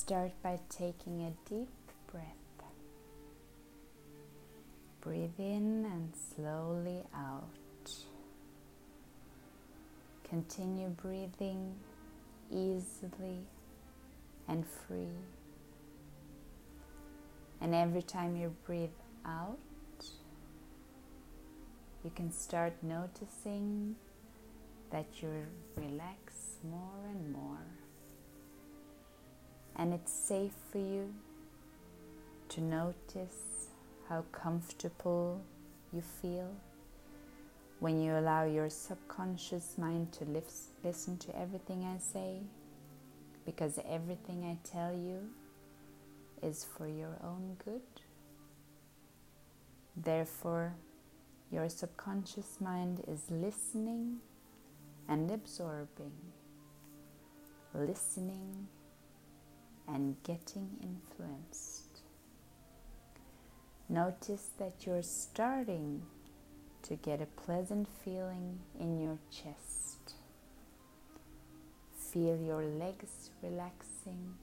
Start by taking a deep breath. Breathe in and slowly out. Continue breathing easily and free. And every time you breathe out, you can start noticing that you relax more and more. And it's safe for you to notice how comfortable you feel when you allow your subconscious mind to listen to everything I say, because everything I tell you is for your own good. Therefore, your subconscious mind is listening and absorbing, listening and getting influenced. Notice that you're starting to get a pleasant feeling in your chest. Feel your legs relaxing,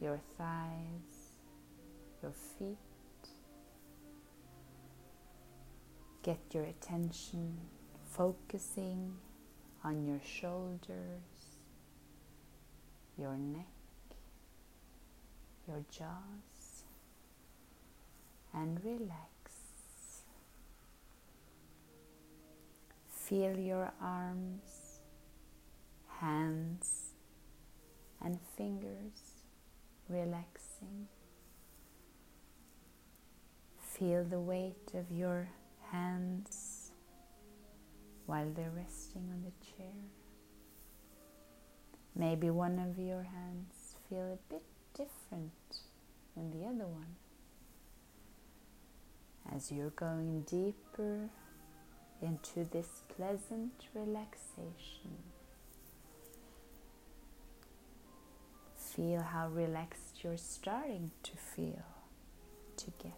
your thighs, your feet. Get your attention focusing on your shoulders, your neck, your jaws, and relax. Feel your arms, hands, and fingers relaxing. Feel the weight of your hands while they're resting on the chair. Maybe one of your hands feel a bit different than the other one. As you're going deeper into this pleasant relaxation, feel how relaxed you're starting to feel to get.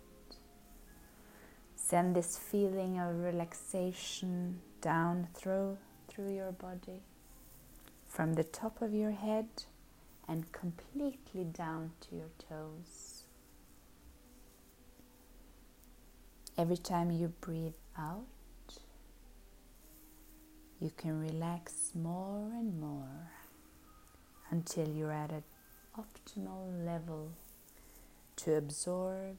Send this feeling of relaxation down through, through your body, from the top of your head and completely down to your toes. Every time you breathe out, you can relax more and more until you're at an optimal level to absorb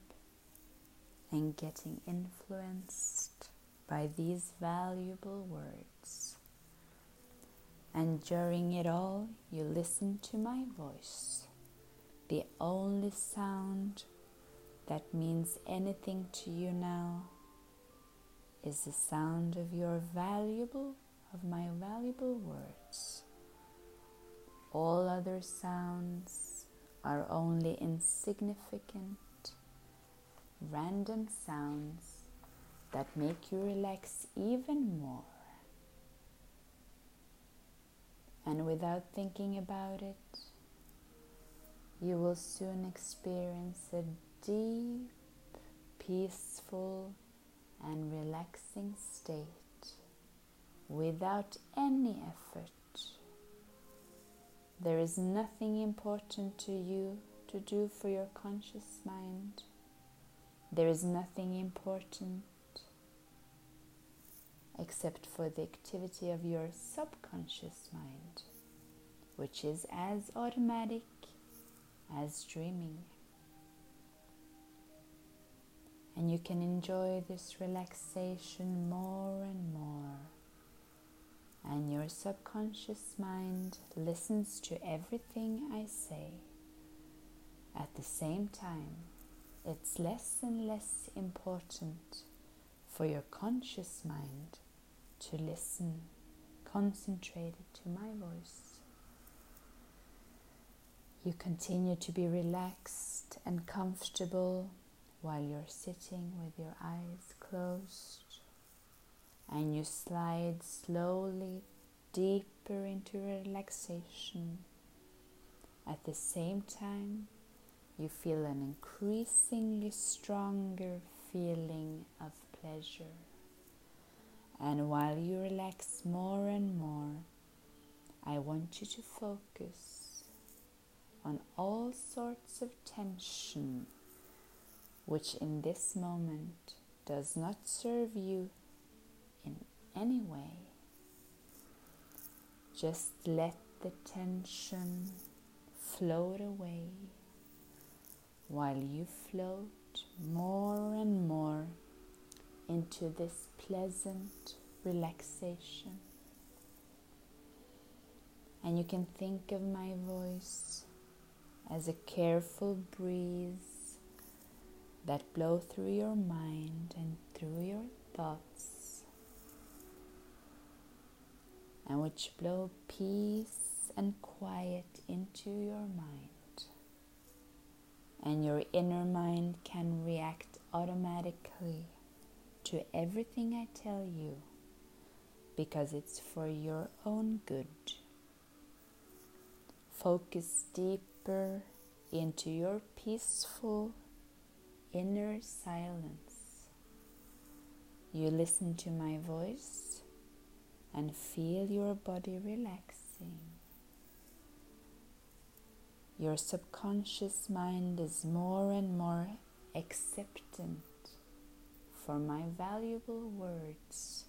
and getting influenced by these valuable words. And during it all, you listen to my voice, the only sound that means anything to you now is the sound of your valuable of my valuable words. All other sounds are only insignificant random sounds that make you relax even more. And without thinking about it, you will soon experience a deep, peaceful, and relaxing state without any effort. There is nothing important to you to do for your conscious mind there is nothing important except for the activity of your subconscious mind, which is as automatic as dreaming. And you can enjoy this relaxation more and more. And your subconscious mind listens to everything I say at the same time it's less and less important for your conscious mind to listen concentrated to my voice. You continue to be relaxed and comfortable while you're sitting with your eyes closed, and you slide slowly deeper into relaxation. At the same time, you feel an increasingly stronger feeling of pleasure. And while you relax more and more, I want you to focus on all sorts of tension which in this moment does not serve you in any way. Just let the tension float away while you float more and more into this pleasant relaxation. And you can think of my voice as a careful breeze that blows through your mind and through your thoughts and which blow peace and quiet into your mind. And your inner mind can react automatically to everything I tell you because it's for your own good. Focus deeper into your peaceful inner silence. You listen to my voice and feel your body relaxing. Your subconscious mind is more and more acceptant for my valuable words,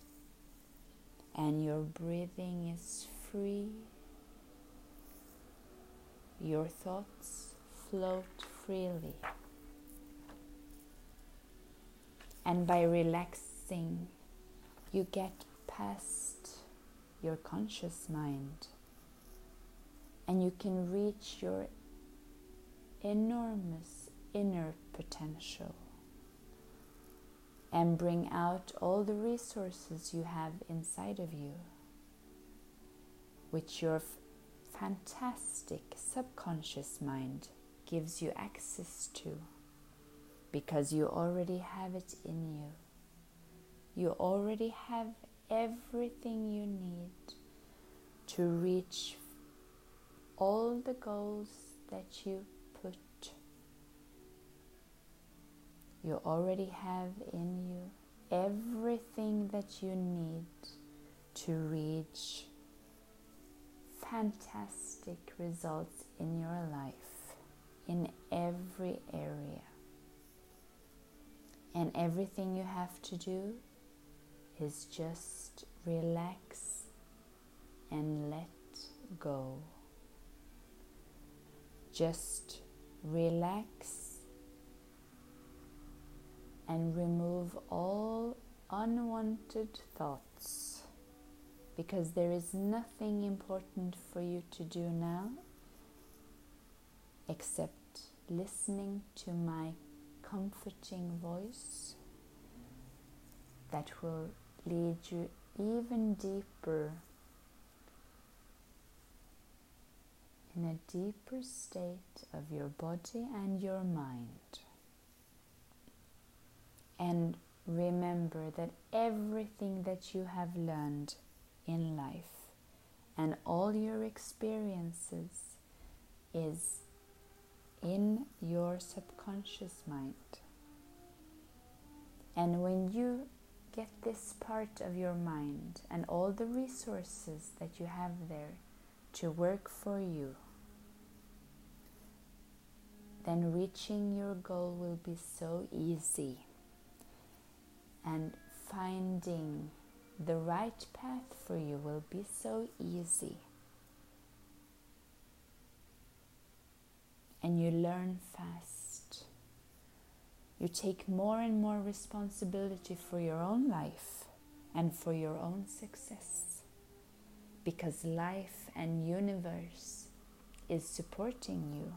and your breathing is free. Your thoughts float freely. And by relaxing, you get past your conscious mind. And you can reach your enormous inner potential and bring out all the resources you have inside of you, which your fantastic subconscious mind gives you access to because you already have it in you. You already have everything you need to reach all the goals that you You already have in you everything that you need to reach fantastic results in your life in every area. And everything you have to do is just relax and let go. Just relax and remove all unwanted thoughts because there is nothing important for you to do now except listening to my comforting voice that will lead you even deeper in a deeper state of your body and your mind. And remember that everything that you have learned in life and all your experiences is in your subconscious mind. And when you get this part of your mind and all the resources that you have there to work for you, then reaching your goal will be so easy. And finding the right path for you will be so easy. And you learn fast. You take more and more responsibility for your own life and for your own success. Because life and universe is supporting you.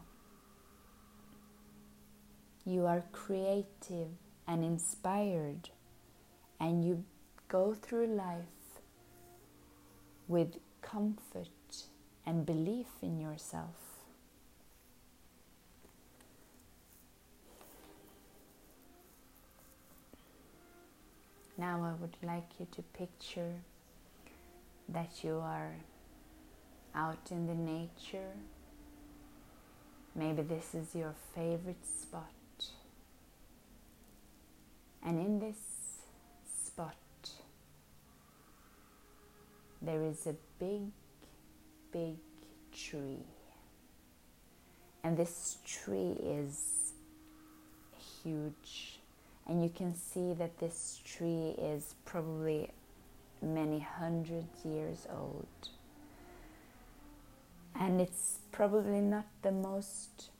You are creative and inspired and you go through life with comfort and belief in yourself. Now, I would like you to picture that you are out in the nature. Maybe this is your favorite spot. And in this spot, there is a big, big tree. And this tree is huge. And you can see that this tree is probably many hundred years old. And it's probably not the most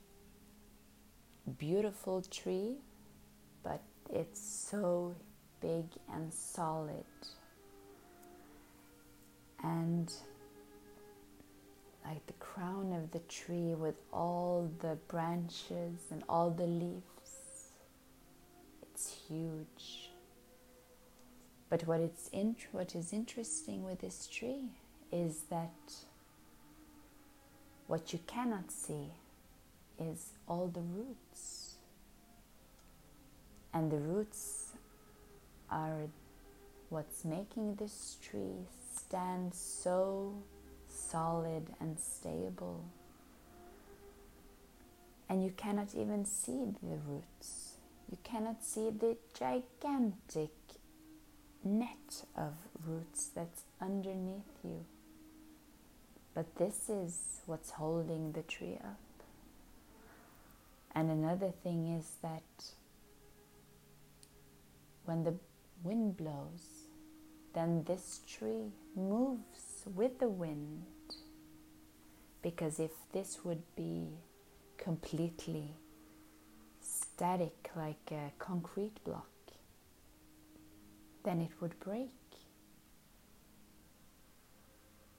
beautiful tree, but it's so big and solid. And like the crown of the tree with all the branches and all the leaves. It's huge. But what, it's int- what is interesting with this tree is that what you cannot see is all the roots. And the roots are what's making this tree stand so solid and stable. And you cannot even see the roots. You cannot see the gigantic net of roots that's underneath you. But this is what's holding the tree up. And another thing is that when the wind blows, then this tree moves with the wind. Because if this would be completely static like a concrete block, then it would break.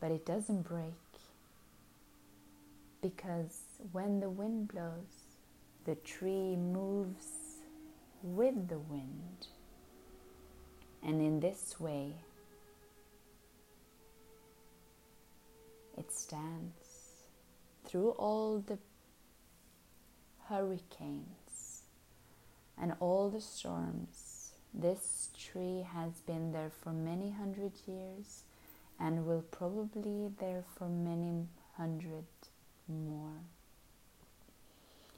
But it doesn't break because when the wind blows, the tree moves with the wind. And in this way, it stands through all the hurricanes and all the storms. This tree has been there for many hundred years and will probably be there for many hundred more.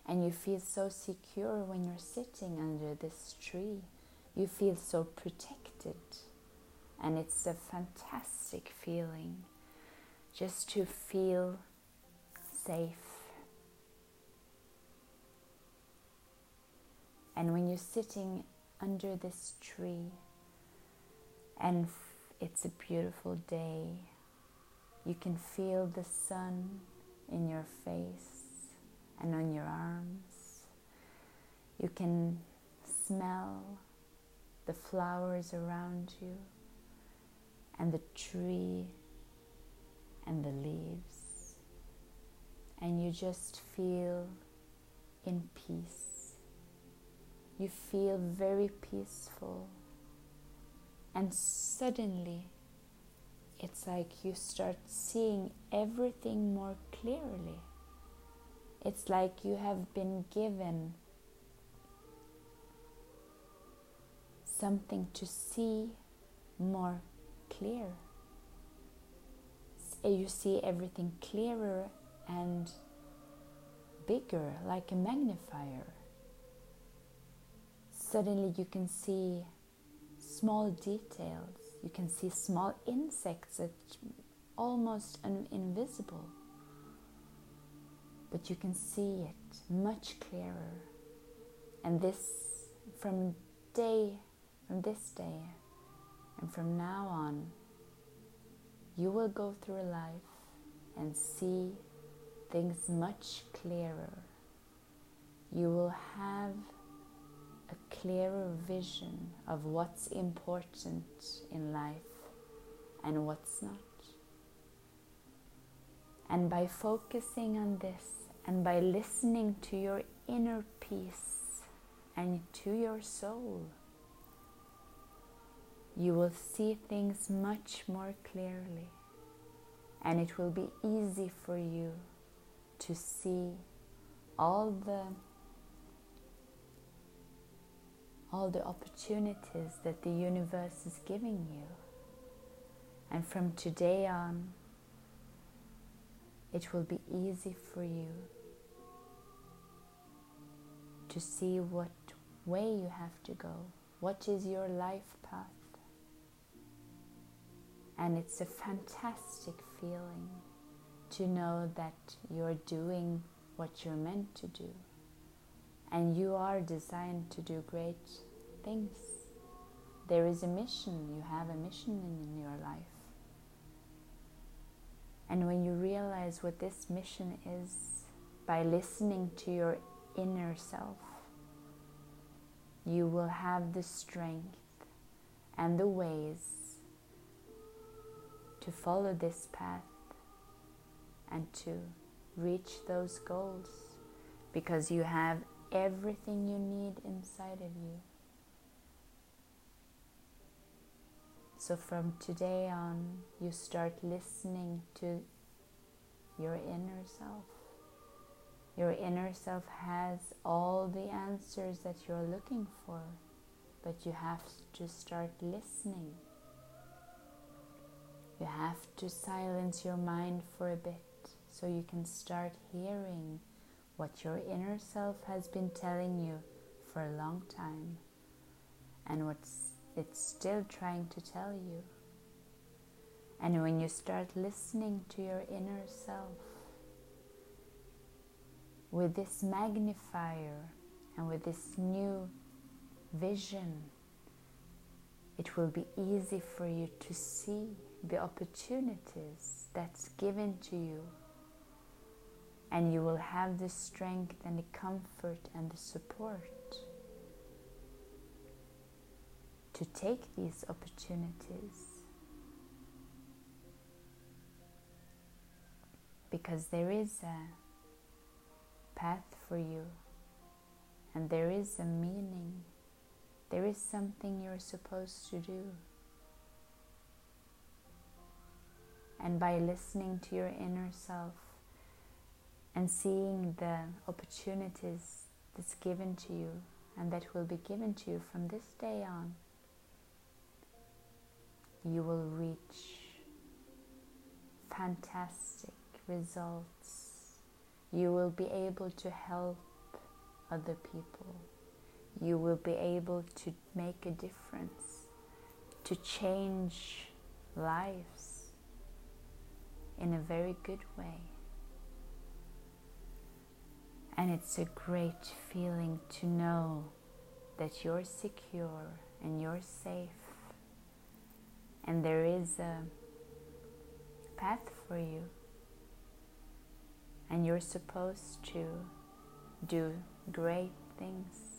And you feel so secure when you're sitting under this tree. You feel so protected. And it's a fantastic feeling just to feel safe. And when you're sitting under this tree and it's a beautiful day, you can feel the sun in your face and on your arms. You can smell the flowers around you and the tree and the leaves. And you just feel in peace. You feel very peaceful. And suddenly, it's like you start seeing everything more clearly. It's like you have been given something to see more clear. You see everything clearer and bigger, like a magnifier. Suddenly, you can see small details. You can see small insects that almost invisible but you can see it much clearer. And this, from day, from this day, and from now on, you will go through life and see things much clearer. You will have a clearer vision of what's important in life and what's not. And by focusing on this, and by listening to your inner peace and to your soul, you will see things much more clearly. And it will be easy for you to see all the all the opportunities that the universe is giving you. And from today on, it will be easy for you to see what way you have to go, what is your life path. And it's a fantastic feeling to know that you're doing what you're meant to do. And you are designed to do great things. There is a mission, you have a mission in your life. And when you realize what this mission is by listening to your inner self, you will have the strength and the ways to follow this path and to reach those goals because you have everything you need inside of you. So from today on, you start listening to your inner self. Your inner self has all the answers that you're looking for, but you have to start listening. You have to silence your mind for a bit so you can start hearing what your inner self has been telling you for a long time and what it's still trying to tell you. And when you start listening to your inner self with this magnifier and with this new vision, it will be easy for you to see the opportunities that's given to you. And you will have the strength and the comfort and the support to take these opportunities. Because there is a path for you and there is a meaning, there is something you're supposed to do. And by listening to your inner self and seeing the opportunities that's given to you and that will be given to you from this day on, you will reach fantastic results. You will be able to help other people. You will be able to make a difference, to change lives in a very good way. And it's a great feeling to know that you're secure and you're safe and there is a path for you and you're supposed to do great things.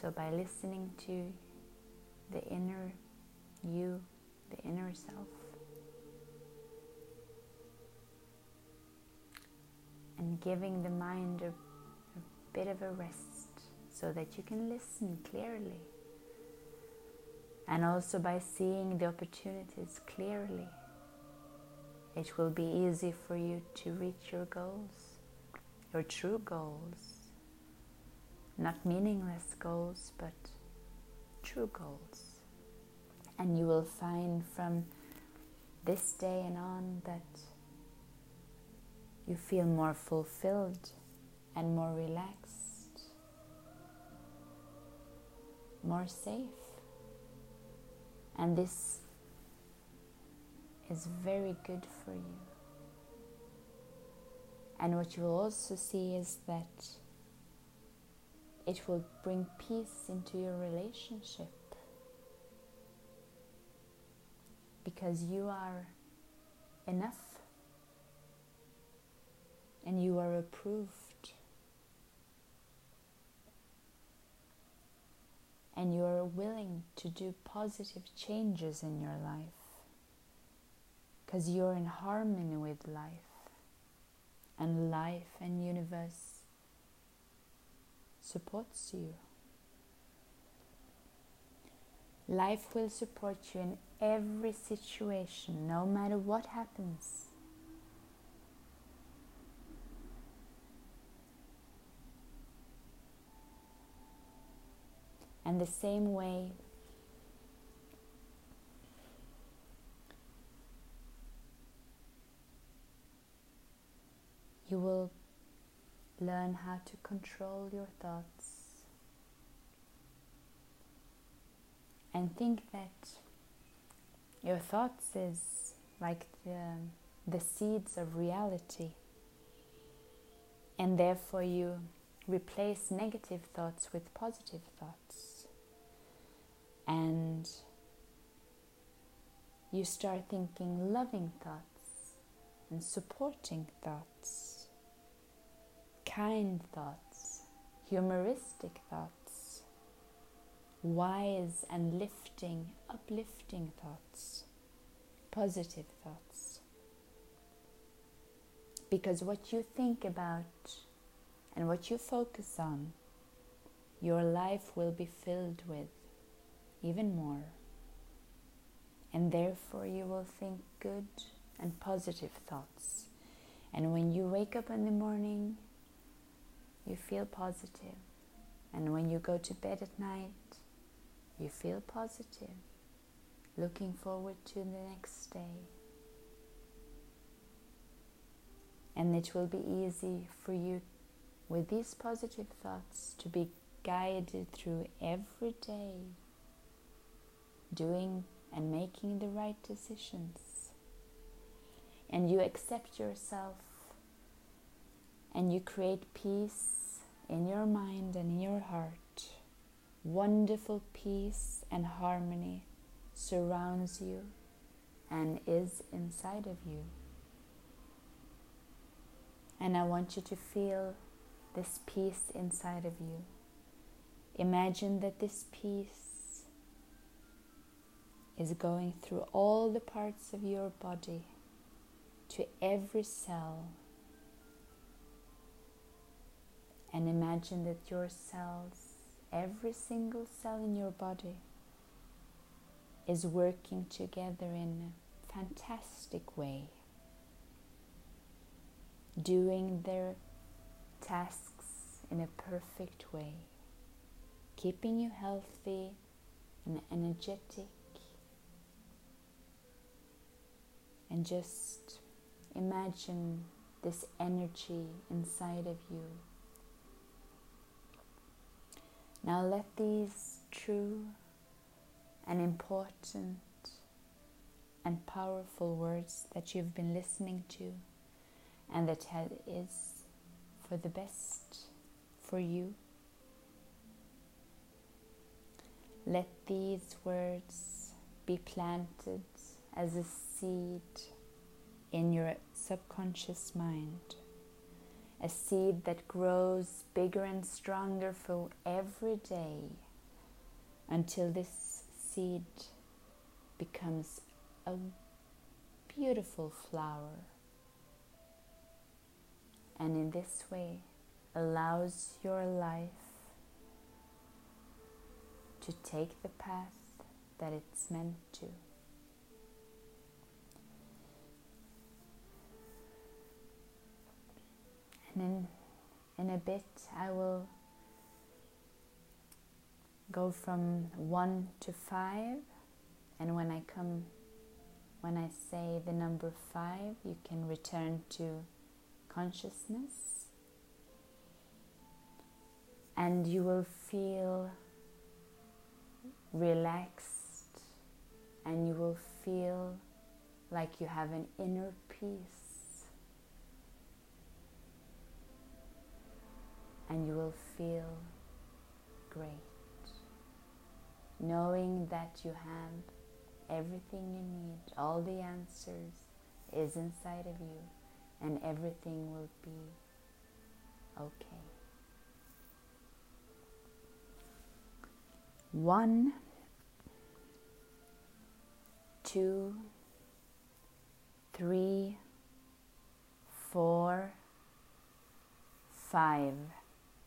So, by listening to the inner you, the inner self, and giving the mind a, a bit of a rest so that you can listen clearly. And also by seeing the opportunities clearly, it will be easy for you to reach your goals, your true goals. Not meaningless goals, but true goals. And you will find from this day and on that you feel more fulfilled and more relaxed, more safe. And this is very good for you. And what you will also see is that it will bring peace into your relationship. Because you are enough and you are approved. And you are willing to do positive changes in your life. Because you're in harmony with life, and life and universe supports you. Life will support you in every situation, no matter what happens. And the same way, you will learn how to control your thoughts. And think that your thoughts is like the, the seeds of reality. And therefore you replace negative thoughts with positive thoughts. And you start thinking loving thoughts and supporting thoughts kind thoughts humoristic thoughts wise and lifting uplifting thoughts positive thoughts because what you think about and what you focus on, your life will be filled with even more. And therefore, you will think good and positive thoughts. And when you wake up in the morning, you feel positive. And when you go to bed at night, you feel positive, looking forward to the next day. And it will be easy for you with these positive thoughts to be guided through every day, doing and making the right decisions. And you accept yourself and you create peace in your mind and in your heart. Wonderful peace and harmony surrounds you and is inside of you. And I want you to feel this peace inside of you. Imagine that this peace is going through all the parts of your body to every cell. And imagine that your cells, every single cell in your body, is working together in a fantastic way doing their tasks in a perfect way, keeping you healthy and energetic, and just imagine this energy inside of you. Now let these true and important and powerful words that you've been listening to and that is for the best for you. Let these words be planted as a seed in your subconscious mind, a seed that grows bigger and stronger for every day until this seed becomes a beautiful flower and in this way allows your life to take the path that it's meant to. And in, in a bit, I will go from one to five, and when I come, when I say the number five, you can return to consciousness. And you will feel relaxed. And you will feel like you have an inner peace and you will feel great knowing that you have everything you need all the answers is inside of you and everything will be okay. One, two, three, four, five.